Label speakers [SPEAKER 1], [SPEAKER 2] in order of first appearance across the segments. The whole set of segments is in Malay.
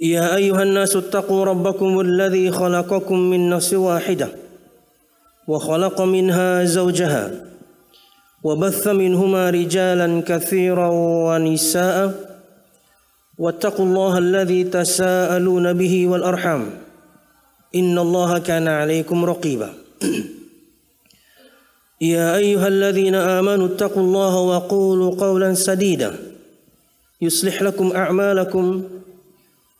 [SPEAKER 1] يا أيها الناس اتقوا ربكم الذي خلقكم من نفس واحدة وخلق منها زوجها وبث منهما رجالا كثيرا ونساء واتقوا الله الذي تساءلون به والأرحام إن الله كان عليكم رقيبا يا أيها الذين آمنوا اتقوا الله وقولوا قولا سديدا يصلح لكم أعمالكم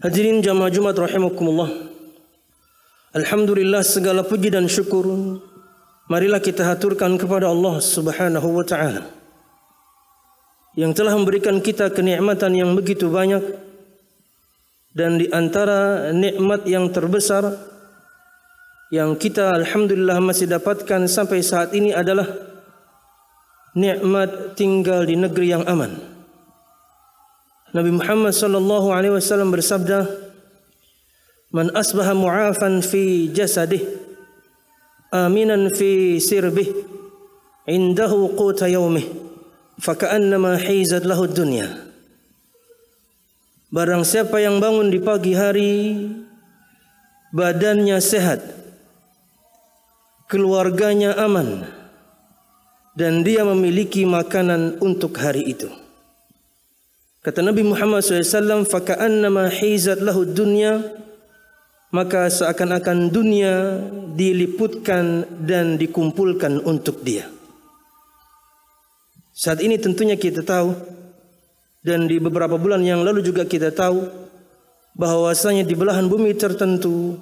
[SPEAKER 1] Hadirin jamaah Jumat rahimakumullah. Alhamdulillah segala puji dan syukur marilah kita haturkan kepada Allah Subhanahu wa taala yang telah memberikan kita kenikmatan yang begitu banyak dan di antara nikmat yang terbesar yang kita alhamdulillah masih dapatkan sampai saat ini adalah nikmat tinggal di negeri yang aman. Nabi Muhammad sallallahu alaihi wasallam bersabda, "Man asbaha mu'afan fi jasadih, aminan fi sirbih, indahu quta yaumih, faka'annama hizat lahu dunya." Barang siapa yang bangun di pagi hari badannya sehat, keluarganya aman dan dia memiliki makanan untuk hari itu. Kata Nabi Muhammad SAW, "Faka'annama hizat lahu dunya," maka seakan-akan dunia diliputkan dan dikumpulkan untuk dia. Saat ini tentunya kita tahu dan di beberapa bulan yang lalu juga kita tahu bahwasanya di belahan bumi tertentu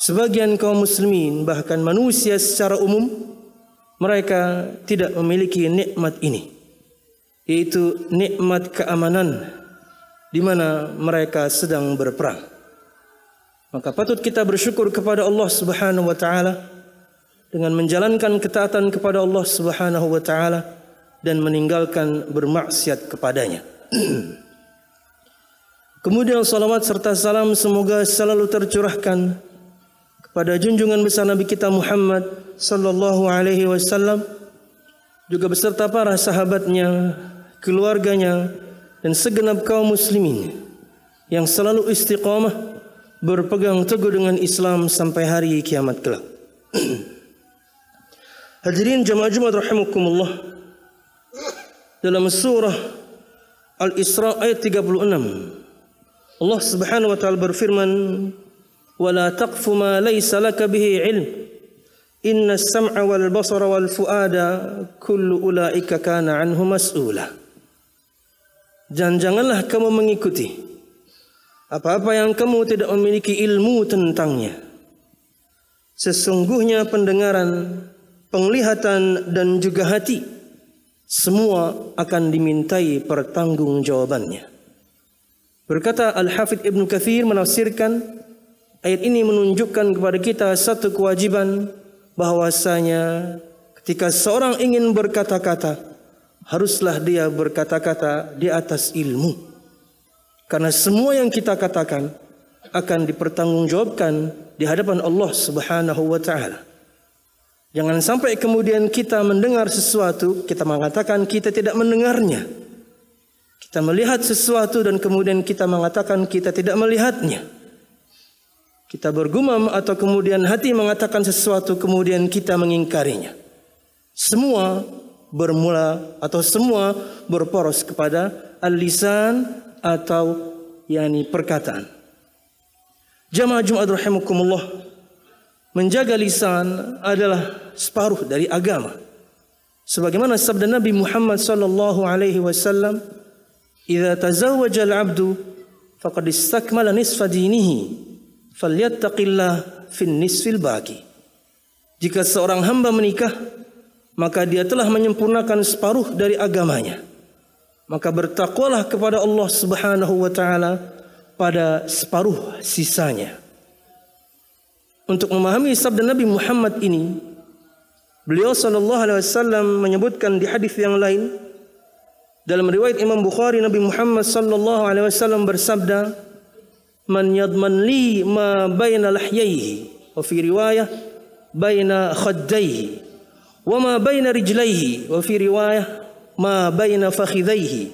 [SPEAKER 1] sebagian kaum muslimin bahkan manusia secara umum mereka tidak memiliki nikmat ini yaitu nikmat keamanan di mana mereka sedang berperang. Maka patut kita bersyukur kepada Allah Subhanahu wa taala dengan menjalankan ketaatan kepada Allah Subhanahu wa taala dan meninggalkan bermaksiat kepadanya. Kemudian salawat serta salam semoga selalu tercurahkan kepada junjungan besar Nabi kita Muhammad sallallahu alaihi wasallam juga beserta para sahabatnya keluarganya dan segenap kaum muslimin yang selalu istiqamah berpegang teguh dengan Islam sampai hari kiamat kelak. Hadirin jemaah Jumat rahimakumullah. Dalam surah Al-Isra ayat 36 Allah Subhanahu wa taala berfirman wala taqfu ma laysa laka bihi ilm inna as-sam'a wal basara wal fuada kullu ulaika kana mas'ula dan janganlah kamu mengikuti apa-apa yang kamu tidak memiliki ilmu tentangnya. Sesungguhnya pendengaran, penglihatan dan juga hati semua akan dimintai pertanggungjawabannya. Berkata Al-Hafidh Ibn Kathir menafsirkan ayat ini menunjukkan kepada kita satu kewajiban bahwasanya ketika seorang ingin berkata-kata haruslah dia berkata-kata di atas ilmu Karena semua yang kita katakan akan dipertanggungjawabkan di hadapan Allah Subhanahu wa taala. Jangan sampai kemudian kita mendengar sesuatu, kita mengatakan kita tidak mendengarnya. Kita melihat sesuatu dan kemudian kita mengatakan kita tidak melihatnya. Kita bergumam atau kemudian hati mengatakan sesuatu kemudian kita mengingkarinya. Semua bermula atau semua berporos kepada al-lisan atau yakni perkataan. Jamaah Jumat rahimakumullah menjaga lisan adalah separuh dari agama. Sebagaimana sabda Nabi Muhammad sallallahu alaihi wasallam, "Idza tazawwaja al-'abdu faqad istakmala nisfa dinihi, falyattaqillah fin nisfil baqi." Jika seorang hamba menikah, maka dia telah menyempurnakan separuh dari agamanya. Maka bertakwalah kepada Allah Subhanahu wa taala pada separuh sisanya. Untuk memahami sabda Nabi Muhammad ini, beliau sallallahu alaihi wasallam menyebutkan di hadis yang lain dalam riwayat Imam Bukhari Nabi Muhammad sallallahu alaihi wasallam bersabda, "Man yadman li ma baina lahyaihi." Wa fi riwayah baina khaddaihi wa ma baina rijlaihi wa fi riwayah ma baina fakhidhaihi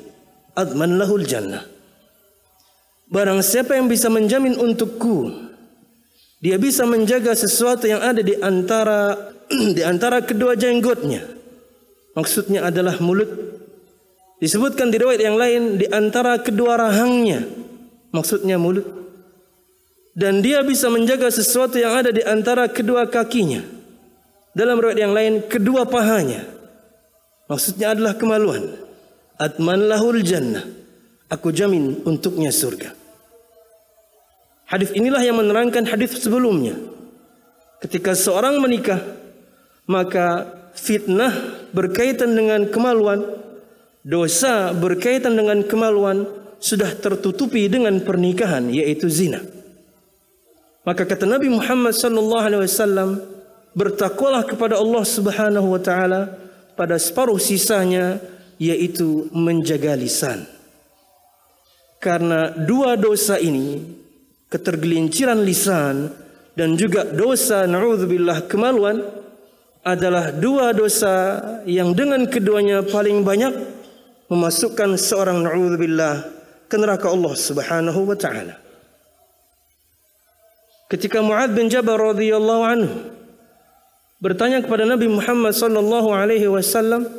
[SPEAKER 1] adman lahul jannah. Barang siapa yang bisa menjamin untukku dia bisa menjaga sesuatu yang ada di antara di antara kedua jenggotnya. Maksudnya adalah mulut. Disebutkan di riwayat yang lain di antara kedua rahangnya. Maksudnya mulut. Dan dia bisa menjaga sesuatu yang ada di antara kedua kakinya dalam riwayat yang lain kedua pahanya. Maksudnya adalah kemaluan. Atman lahul jannah. Aku jamin untuknya surga. Hadis inilah yang menerangkan hadis sebelumnya. Ketika seorang menikah, maka fitnah berkaitan dengan kemaluan, dosa berkaitan dengan kemaluan sudah tertutupi dengan pernikahan yaitu zina. Maka kata Nabi Muhammad sallallahu alaihi wasallam, bertakwalah kepada Allah Subhanahu wa taala pada separuh sisanya yaitu menjaga lisan. Karena dua dosa ini, ketergelinciran lisan dan juga dosa naudzubillah kemaluan adalah dua dosa yang dengan keduanya paling banyak memasukkan seorang naudzubillah ke neraka Allah Subhanahu wa taala. Ketika Muad bin Jabal radhiyallahu anhu bertanya kepada Nabi Muhammad sallallahu alaihi wasallam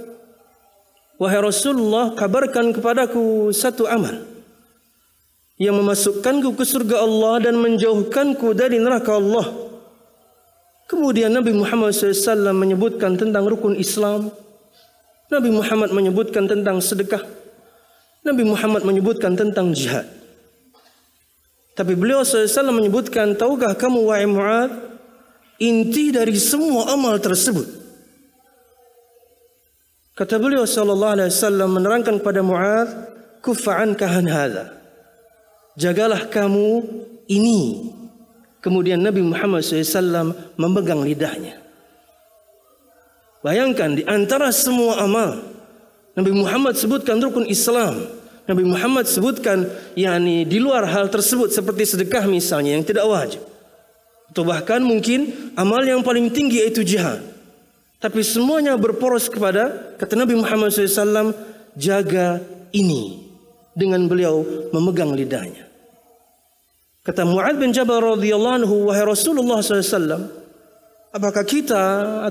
[SPEAKER 1] wahai Rasulullah kabarkan kepadaku satu amal. Yang memasukkanku ke surga Allah dan menjauhkanku dari neraka Allah. Kemudian Nabi Muhammad SAW menyebutkan tentang rukun Islam. Nabi Muhammad menyebutkan tentang sedekah. Nabi Muhammad menyebutkan tentang jihad. Tapi beliau SAW menyebutkan tahukah kamu wahai Mu'ad inti dari semua amal tersebut. Kata beliau sallallahu alaihi wasallam menerangkan kepada Muaz, "Kufa'an kahan hadza." Jagalah kamu ini. Kemudian Nabi Muhammad SAW memegang lidahnya. Bayangkan di antara semua amal Nabi Muhammad sebutkan rukun Islam. Nabi Muhammad sebutkan yakni di luar hal tersebut seperti sedekah misalnya yang tidak wajib. Atau bahkan mungkin amal yang paling tinggi yaitu jihad. Tapi semuanya berporos kepada kata Nabi Muhammad SAW jaga ini dengan beliau memegang lidahnya. Kata Mu'ad bin Jabal radhiyallahu anhu wahai Rasulullah SAW apakah kita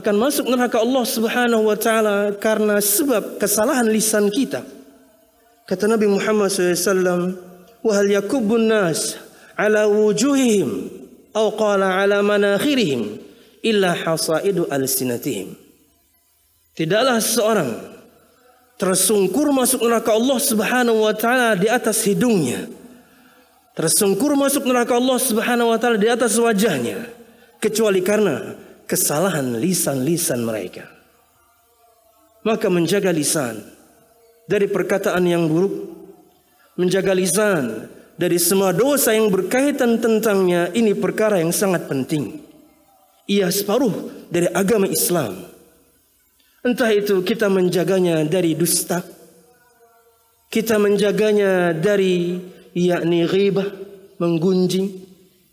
[SPEAKER 1] akan masuk neraka Allah Subhanahu wa taala karena sebab kesalahan lisan kita? Kata Nabi Muhammad SAW wahal yakubun nas ala wujuhihim atau qala ala manakhirihim illa hasaidu alsinatihim tidaklah seorang tersungkur masuk neraka Allah Subhanahu wa taala di atas hidungnya tersungkur masuk neraka Allah Subhanahu wa taala di atas wajahnya kecuali karena kesalahan lisan-lisan mereka. Maka menjaga lisan dari perkataan yang buruk menjaga lisan dari semua dosa yang berkaitan tentangnya ini perkara yang sangat penting. Ia separuh dari agama Islam. Entah itu kita menjaganya dari dusta. Kita menjaganya dari yakni ghibah, menggunjing.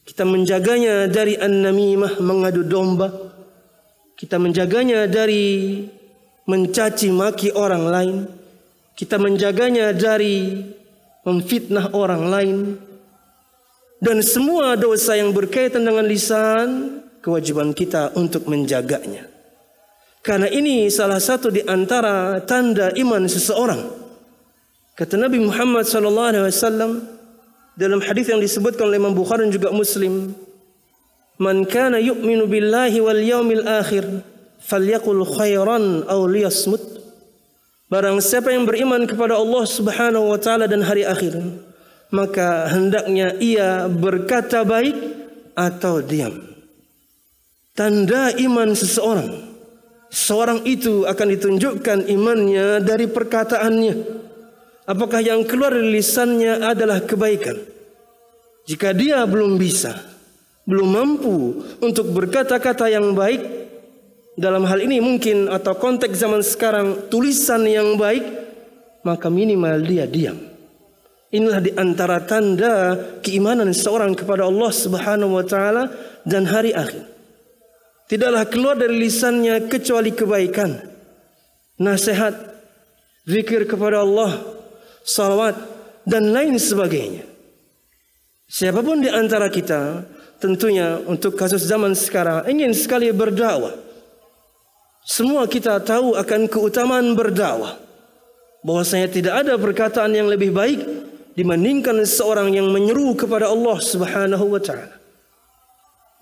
[SPEAKER 1] Kita menjaganya dari an-namimah, mengadu domba. Kita menjaganya dari mencaci maki orang lain. Kita menjaganya dari memfitnah orang lain. Dan semua dosa yang berkaitan dengan lisan, kewajiban kita untuk menjaganya. Karena ini salah satu di antara tanda iman seseorang. Kata Nabi Muhammad sallallahu alaihi wasallam, dalam hadis yang disebutkan oleh Imam Bukhari dan juga Muslim man kana yu'minu billahi wal yaumil akhir falyaqul khairan aw liyasmut barang siapa yang beriman kepada Allah Subhanahu wa taala dan hari akhir maka hendaknya ia berkata baik atau diam tanda iman seseorang seorang itu akan ditunjukkan imannya dari perkataannya apakah yang keluar dari lisannya adalah kebaikan. Jika dia belum bisa, belum mampu untuk berkata-kata yang baik, dalam hal ini mungkin atau konteks zaman sekarang tulisan yang baik, maka minimal dia diam. Inilah di antara tanda keimanan seorang kepada Allah Subhanahu wa taala dan hari akhir. Tidaklah keluar dari lisannya kecuali kebaikan. Nasihat, zikir kepada Allah, salawat dan lain sebagainya. Siapapun di antara kita tentunya untuk kasus zaman sekarang ingin sekali berdakwah. Semua kita tahu akan keutamaan berdakwah. Bahwasanya tidak ada perkataan yang lebih baik dibandingkan seorang yang menyeru kepada Allah Subhanahu wa taala.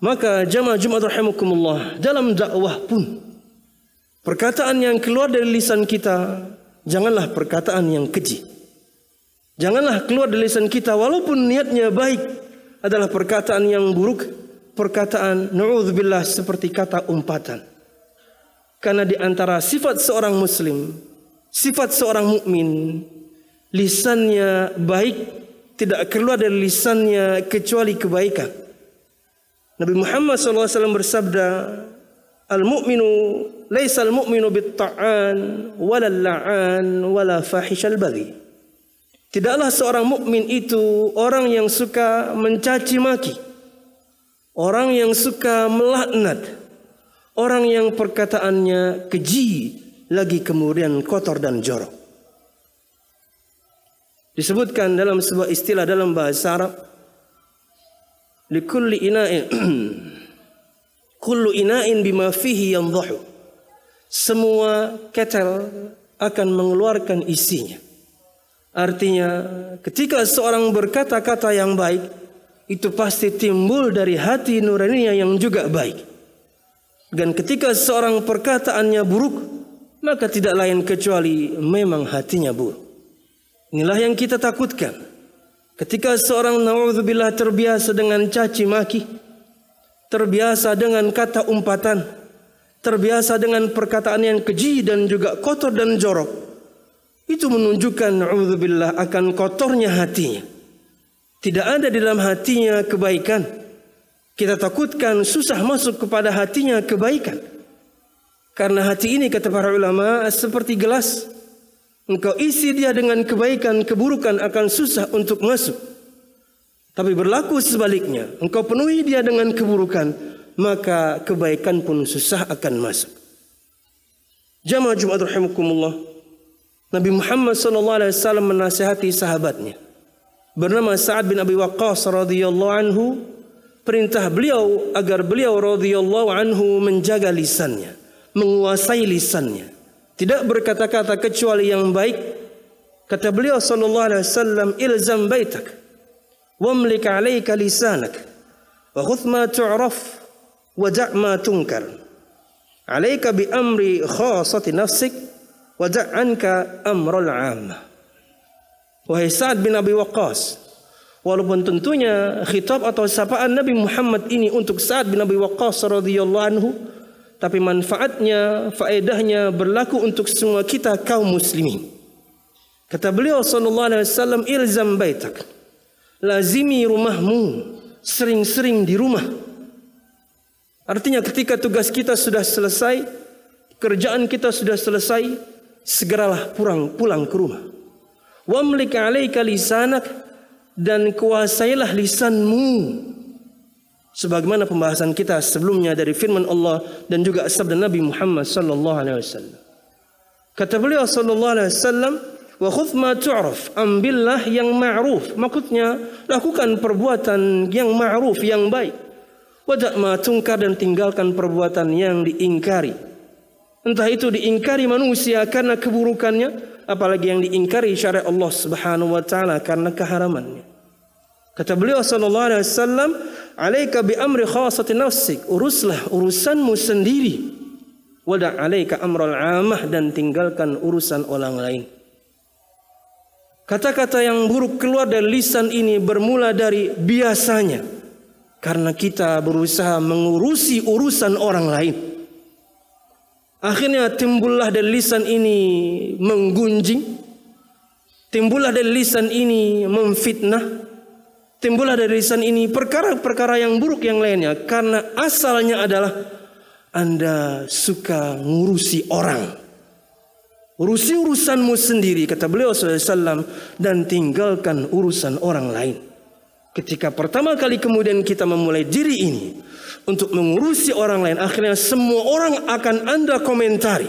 [SPEAKER 1] Maka jamaah Jumat rahimakumullah dalam dakwah pun perkataan yang keluar dari lisan kita janganlah perkataan yang keji. Janganlah keluar dari lisan kita walaupun niatnya baik adalah perkataan yang buruk, perkataan naudzubillah seperti kata umpatan. Karena di antara sifat seorang muslim, sifat seorang mukmin, lisannya baik tidak keluar dari lisannya kecuali kebaikan. Nabi Muhammad SAW bersabda, Al-mu'minu laysa al-mu'minu bit-ta'an wala al-la'an wala fahishal baghi. Tidaklah seorang mukmin itu orang yang suka mencaci maki. Orang yang suka melaknat. Orang yang perkataannya keji lagi kemudian kotor dan jorok. Disebutkan dalam sebuah istilah dalam bahasa Arab likulli ina'in kullu ina'in bima fihi yandhahu semua ketel akan mengeluarkan isinya Artinya ketika seorang berkata-kata yang baik itu pasti timbul dari hati nuraninya yang juga baik. Dan ketika seorang perkataannya buruk maka tidak lain kecuali memang hatinya buruk. Inilah yang kita takutkan. Ketika seorang naudzubillah terbiasa dengan caci maki, terbiasa dengan kata umpatan, terbiasa dengan perkataan yang keji dan juga kotor dan jorok, itu menunjukkan naudzubillah akan kotornya hatinya. Tidak ada di dalam hatinya kebaikan. Kita takutkan susah masuk kepada hatinya kebaikan. Karena hati ini kata para ulama seperti gelas. Engkau isi dia dengan kebaikan, keburukan akan susah untuk masuk. Tapi berlaku sebaliknya. Engkau penuhi dia dengan keburukan, maka kebaikan pun susah akan masuk. Jamaah Jumat rahimakumullah. Nabi Muhammad sallallahu alaihi wasallam menasihati sahabatnya bernama Sa'ad bin Abi Waqqas radhiyallahu anhu perintah beliau agar beliau radhiyallahu anhu menjaga lisannya menguasai lisannya. Tidak berkata-kata kecuali yang baik. Kata beliau sallallahu alaihi wasallam ilzam baitak wamlik alayka lisanak wa khudh ma tu'raf wa da' ma tunkar. Alayka bi amri khassati nafsik waja'anka amrul am. Wahai Sa'ad bin Abi Waqqas, walaupun tentunya khitab atau sapaan Nabi Muhammad ini untuk Sa'ad bin Abi Waqqas radhiyallahu anhu, tapi manfaatnya, faedahnya berlaku untuk semua kita kaum muslimin. Kata beliau sallallahu alaihi wasallam, "Ilzam baitak." Lazimi rumahmu, sering-sering di rumah. Artinya ketika tugas kita sudah selesai, kerjaan kita sudah selesai, segeralah pulang pulang ke rumah. Wa mlik 'alaika lisanak dan kuasailah lisanmu sebagaimana pembahasan kita sebelumnya dari firman Allah dan juga sabda Nabi Muhammad sallallahu alaihi wasallam. Kata beliau sallallahu alaihi wasallam, "Wa khudh ma tu'raf, ambillah yang ma'ruf." Maksudnya, lakukan perbuatan yang ma'ruf, yang baik. Wada' ma tungkar dan tinggalkan perbuatan yang diingkari. Entah itu diingkari manusia karena keburukannya, apalagi yang diingkari syariat Allah Subhanahu wa taala karena keharamannya. Kata beliau sallallahu alaihi wasallam, "Alaika bi amri khassati nafsik." Uruslah urusanmu sendiri. Wada' alaika amral 'amah dan tinggalkan urusan orang lain. Kata-kata yang buruk keluar dari lisan ini bermula dari biasanya karena kita berusaha mengurusi urusan orang lain. Akhirnya timbullah dari lisan ini menggunjing. Timbullah dari lisan ini memfitnah timbullah dari lisan ini perkara-perkara yang buruk yang lainnya. Karena asalnya adalah anda suka ngurusi orang. Urusi urusanmu sendiri kata beliau SAW dan tinggalkan urusan orang lain. Ketika pertama kali kemudian kita memulai diri ini untuk mengurusi orang lain akhirnya semua orang akan anda komentari.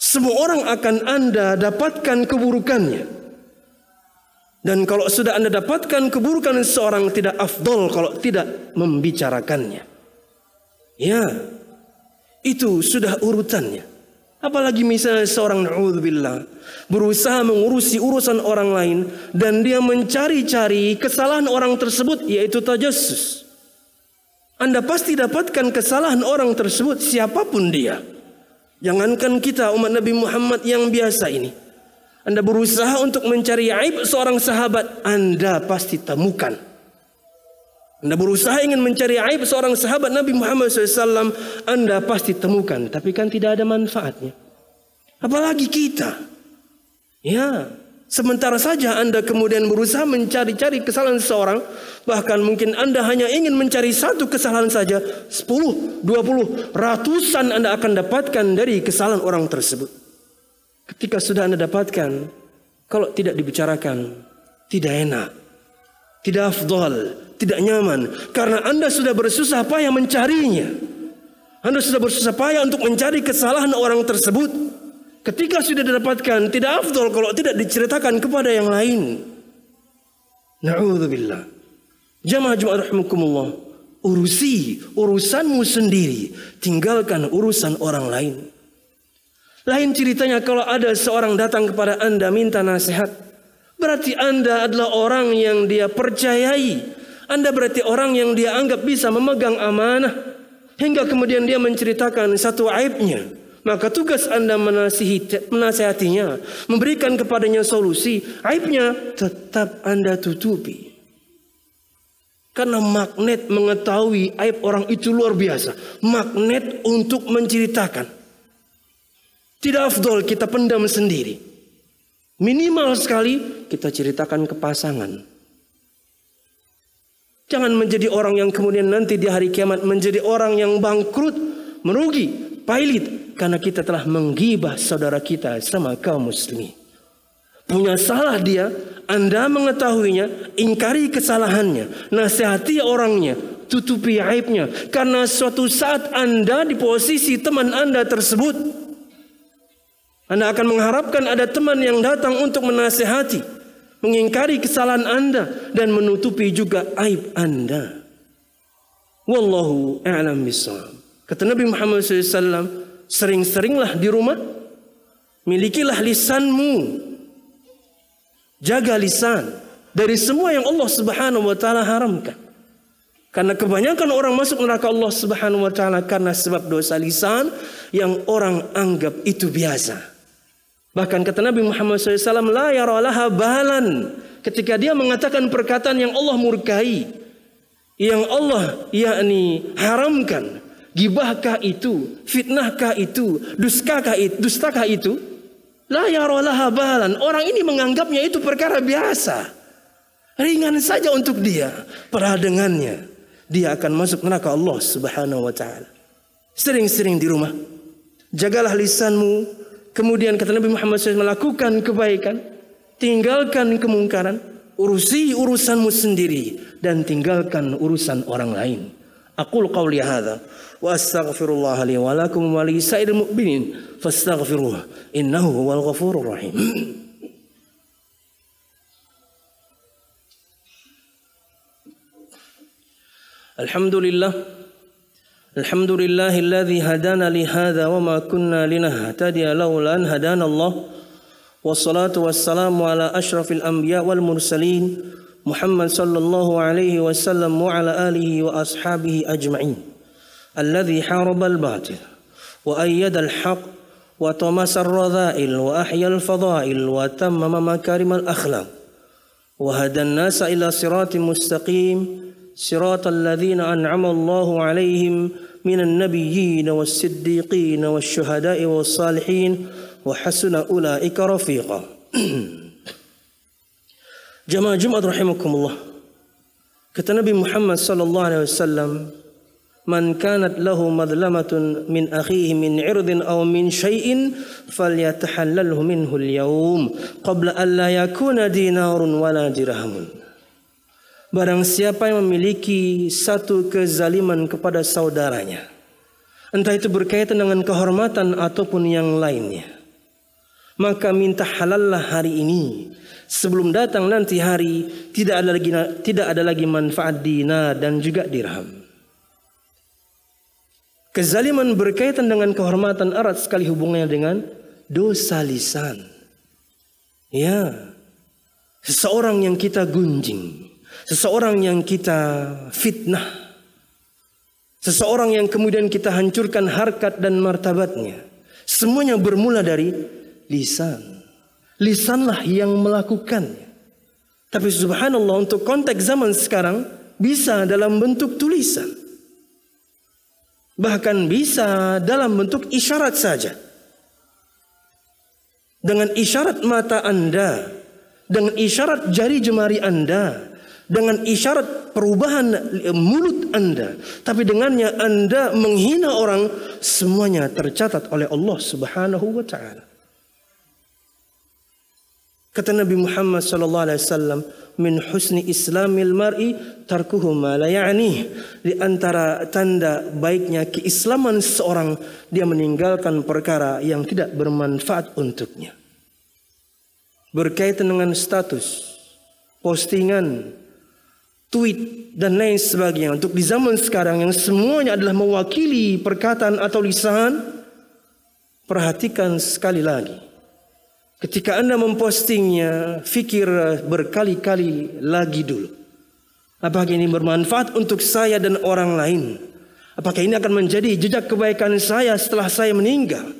[SPEAKER 1] Semua orang akan anda dapatkan keburukannya dan kalau sudah anda dapatkan keburukan seorang tidak afdol kalau tidak membicarakannya. Ya, itu sudah urutannya. Apalagi misalnya seorang na'udzubillah berusaha mengurusi urusan orang lain dan dia mencari-cari kesalahan orang tersebut yaitu tajassus. Anda pasti dapatkan kesalahan orang tersebut siapapun dia. Jangankan kita umat Nabi Muhammad yang biasa ini. Anda berusaha untuk mencari aib seorang sahabat, Anda pasti temukan. Anda berusaha ingin mencari aib seorang sahabat Nabi Muhammad SAW, Anda pasti temukan. Tapi kan tidak ada manfaatnya. Apalagi kita. Ya, sementara saja Anda kemudian berusaha mencari-cari kesalahan seorang, bahkan mungkin Anda hanya ingin mencari satu kesalahan saja, 10, 20, ratusan Anda akan dapatkan dari kesalahan orang tersebut. Ketika sudah anda dapatkan, kalau tidak dibicarakan, tidak enak, tidak afdal, tidak nyaman. Karena anda sudah bersusah payah mencarinya. Anda sudah bersusah payah untuk mencari kesalahan orang tersebut. Ketika sudah didapatkan, tidak afdal kalau tidak diceritakan kepada yang lain. Na'udzubillah. Jamaah Jumat rahimakumullah. Urusi urusanmu sendiri. Tinggalkan urusan orang lain. Lain ceritanya kalau ada seorang datang kepada anda minta nasihat. Berarti anda adalah orang yang dia percayai. Anda berarti orang yang dia anggap bisa memegang amanah. Hingga kemudian dia menceritakan satu aibnya. Maka tugas anda menasihatinya. Memberikan kepadanya solusi. Aibnya tetap anda tutupi. Karena magnet mengetahui aib orang itu luar biasa. Magnet untuk menceritakan. Tidak afdol kita pendam sendiri. Minimal sekali kita ceritakan ke pasangan. Jangan menjadi orang yang kemudian nanti di hari kiamat menjadi orang yang bangkrut, merugi, pailit karena kita telah menggibah saudara kita sama kaum muslimin. Punya salah dia, Anda mengetahuinya, ingkari kesalahannya, nasihati orangnya, tutupi aibnya. Karena suatu saat Anda di posisi teman Anda tersebut, anda akan mengharapkan ada teman yang datang untuk menasehati, mengingkari kesalahan Anda dan menutupi juga aib Anda. Wallahu a'lam bishawab. Kata Nabi Muhammad SAW, sering-seringlah di rumah, milikilah lisanmu, jaga lisan dari semua yang Allah Subhanahu Wa Taala haramkan. Karena kebanyakan orang masuk neraka Allah Subhanahu Wa Taala karena sebab dosa lisan yang orang anggap itu biasa. Bahkan kata Nabi Muhammad SAW, La yaralaha balan. Ketika dia mengatakan perkataan yang Allah murkai. Yang Allah yakni haramkan. Gibahkah itu? Fitnahkah itu? Duskakah itu? Dustakah itu? La yaralaha balan. Orang ini menganggapnya itu perkara biasa. Ringan saja untuk dia. Padahal dengannya. Dia akan masuk neraka Allah subhanahu wa ta'ala. Sering-sering di rumah. Jagalah lisanmu, Kemudian kata Nabi Muhammad SAW melakukan kebaikan, tinggalkan kemungkaran, urusi urusanmu sendiri dan tinggalkan urusan orang lain. Aqul qawli hadha wa astaghfirullah li wa lakum wa li sa'iril mu'minin fastaghfiruh innahu huwal ghafurur rahim. Alhamdulillah الحمد لله الذي هدانا لهذا وما كنا لنهتدي لولا أن هدانا الله. والصلاة والسلام على أشرف الأنبياء والمرسلين محمد صلى الله عليه وسلم وعلى آله وأصحابه أجمعين. الذي حارب الباطل وأيد الحق وطمس الرذائل وأحيا الفضائل وتمم مكارم الأخلاق وهدى الناس إلى صراط مستقيم صراط الذين أنعم الله عليهم من النبيين والصديقين والشهداء والصالحين وحسن أولئك رفيقا. جماعة جمعة رحمكم الله. كتنبي محمد صلى الله عليه وسلم من كانت له مظلمة من أخيه من عرض أو من شيء فليتحلله منه اليوم قبل أن لا يكون دينار ولا درهم. Barang siapa yang memiliki satu kezaliman kepada saudaranya Entah itu berkaitan dengan kehormatan ataupun yang lainnya Maka minta halallah hari ini. Sebelum datang nanti hari Tidak ada lagi tidak ada lagi manfaat dinar dan juga dirham. Kezaliman berkaitan dengan kehormatan erat sekali hubungannya dengan dosa lisan. Ya Seseorang yang kita gunjing seseorang yang kita fitnah. Seseorang yang kemudian kita hancurkan harkat dan martabatnya. Semuanya bermula dari lisan. Lisanlah yang melakukannya tapi subhanallah untuk konteks zaman sekarang bisa dalam bentuk tulisan. Bahkan bisa dalam bentuk isyarat saja. Dengan isyarat mata anda dengan isyarat jari jemari anda dengan isyarat perubahan mulut anda. Tapi dengannya anda menghina orang semuanya tercatat oleh Allah Subhanahu wa taala. Kata Nabi Muhammad sallallahu alaihi wasallam min husni islamil mar'i tarkuhu ma la ya'ni. Di antara tanda baiknya keislaman seorang dia meninggalkan perkara yang tidak bermanfaat untuknya. Berkaitan dengan status postingan tweet dan lain sebagainya. Untuk di zaman sekarang yang semuanya adalah mewakili perkataan atau lisan perhatikan sekali lagi. Ketika anda mempostingnya fikir berkali-kali lagi dulu. Apakah ini bermanfaat untuk saya dan orang lain? Apakah ini akan menjadi jejak kebaikan saya setelah saya meninggal?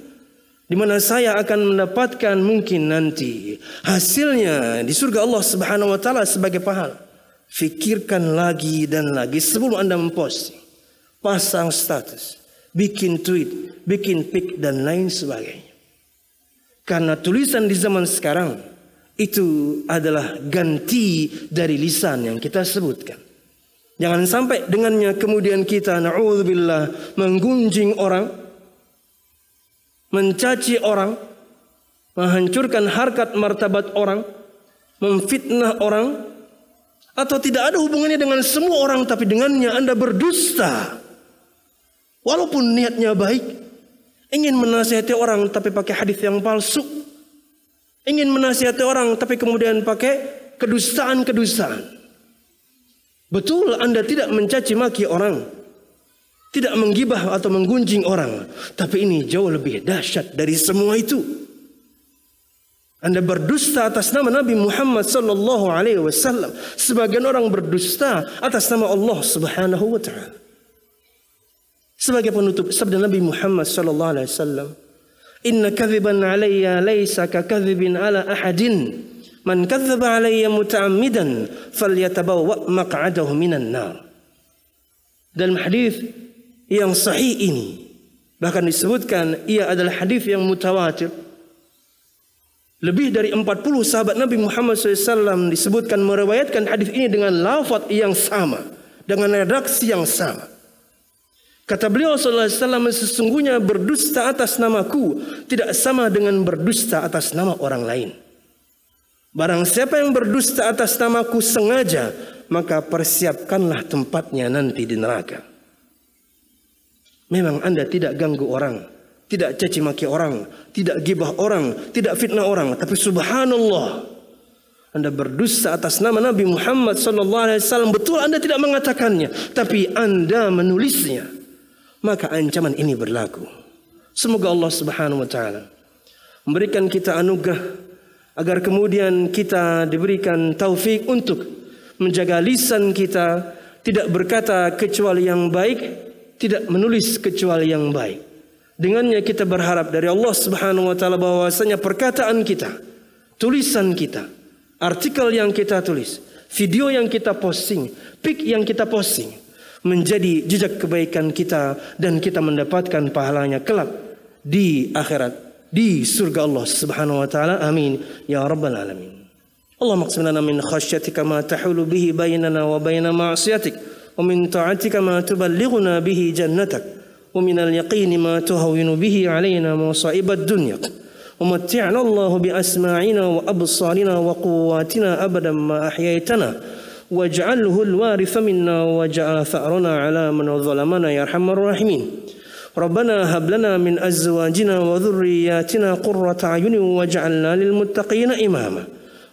[SPEAKER 1] Di mana saya akan mendapatkan mungkin nanti hasilnya di surga Allah Subhanahu wa taala sebagai pahala Fikirkan lagi dan lagi sebelum anda mempost. Pasang status. Bikin tweet. Bikin pic dan lain sebagainya. Karena tulisan di zaman sekarang. Itu adalah ganti dari lisan yang kita sebutkan. Jangan sampai dengannya kemudian kita na'udzubillah menggunjing orang. Mencaci orang. Menghancurkan harkat martabat orang. Memfitnah orang atau tidak ada hubungannya dengan semua orang tapi dengannya anda berdusta. Walaupun niatnya baik ingin menasihati orang tapi pakai hadis yang palsu. Ingin menasihati orang tapi kemudian pakai kedustaan-kedustaan. Betul anda tidak mencaci maki orang. Tidak menggibah atau menggunjing orang. Tapi ini jauh lebih dahsyat dari semua itu anda berdusta atas nama Nabi Muhammad sallallahu alaihi wasallam. Sebagian orang berdusta atas nama Allah Subhanahu wa taala. Sebagai penutup sabda Nabi Muhammad sallallahu alaihi wasallam, "Inna kadhiban 'alayya laysa ka kadhibin 'ala ahadin. Man kadzdzaba 'alayya muta'ammidan falyatabawwa maq'adahu minan nar." Dalam hadis yang sahih ini bahkan disebutkan ia adalah hadis yang mutawatir lebih dari 40 sahabat Nabi Muhammad SAW disebutkan meriwayatkan hadis ini dengan lafaz yang sama. Dengan redaksi yang sama. Kata beliau SAW sesungguhnya berdusta atas namaku tidak sama dengan berdusta atas nama orang lain. Barang siapa yang berdusta atas namaku sengaja, maka persiapkanlah tempatnya nanti di neraka. Memang anda tidak ganggu orang, tidak caci maki orang, tidak gibah orang, tidak fitnah orang, tapi subhanallah, anda berdusta atas nama Nabi Muhammad sallallahu alaihi wasallam betul anda tidak mengatakannya, tapi anda menulisnya. Maka ancaman ini berlaku. Semoga Allah Subhanahu wa taala memberikan kita anugerah agar kemudian kita diberikan taufik untuk menjaga lisan kita tidak berkata kecuali yang baik, tidak menulis kecuali yang baik Dengannya kita berharap dari Allah Subhanahu wa taala bahwasanya perkataan kita, tulisan kita, artikel yang kita tulis, video yang kita posting, pic yang kita posting menjadi jejak kebaikan kita dan kita mendapatkan pahalanya kelak di akhirat di surga Allah Subhanahu wa taala amin ya rabbal alamin اللهم اقسم لنا من خشيتك ما تحول به بيننا وبين معصيتك ومن طاعتك ما تبلغنا به جنتك ومن اليقين ما تهون به علينا مصائب الدنيا. ومتعنا الله بأسماعنا وأبصارنا وقواتنا أبدا ما أحييتنا. واجعله الوارث منا واجعل ثأرنا على من ظلمنا يا أرحم الراحمين. ربنا هب لنا من أزواجنا وذرياتنا قرة أعين واجعلنا للمتقين إماما.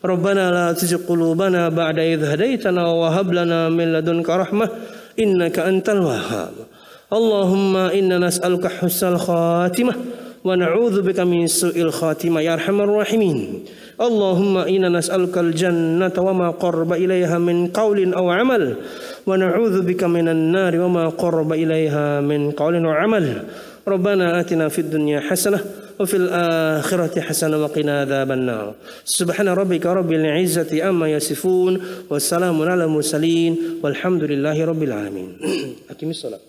[SPEAKER 1] ربنا لا تزغ قلوبنا بعد إذ هديتنا وهب لنا من لدنك رحمة إنك أنت الوهاب. اللهم إنا نسألك حسن الخاتمة ونعوذ بك من سوء الخاتمة يا أرحم الراحمين اللهم إنا نسألك الجنة وما قرب إليها من قول أو عمل ونعوذ بك من النار وما قرب إليها من قول وعمل ربنا آتنا في الدنيا حسنة وفي الآخرة حسنة وقنا عذاب النار سبحان ربك رب العزة أما يصفون والسلام على المرسلين والحمد لله رب العالمين أقم الصلاة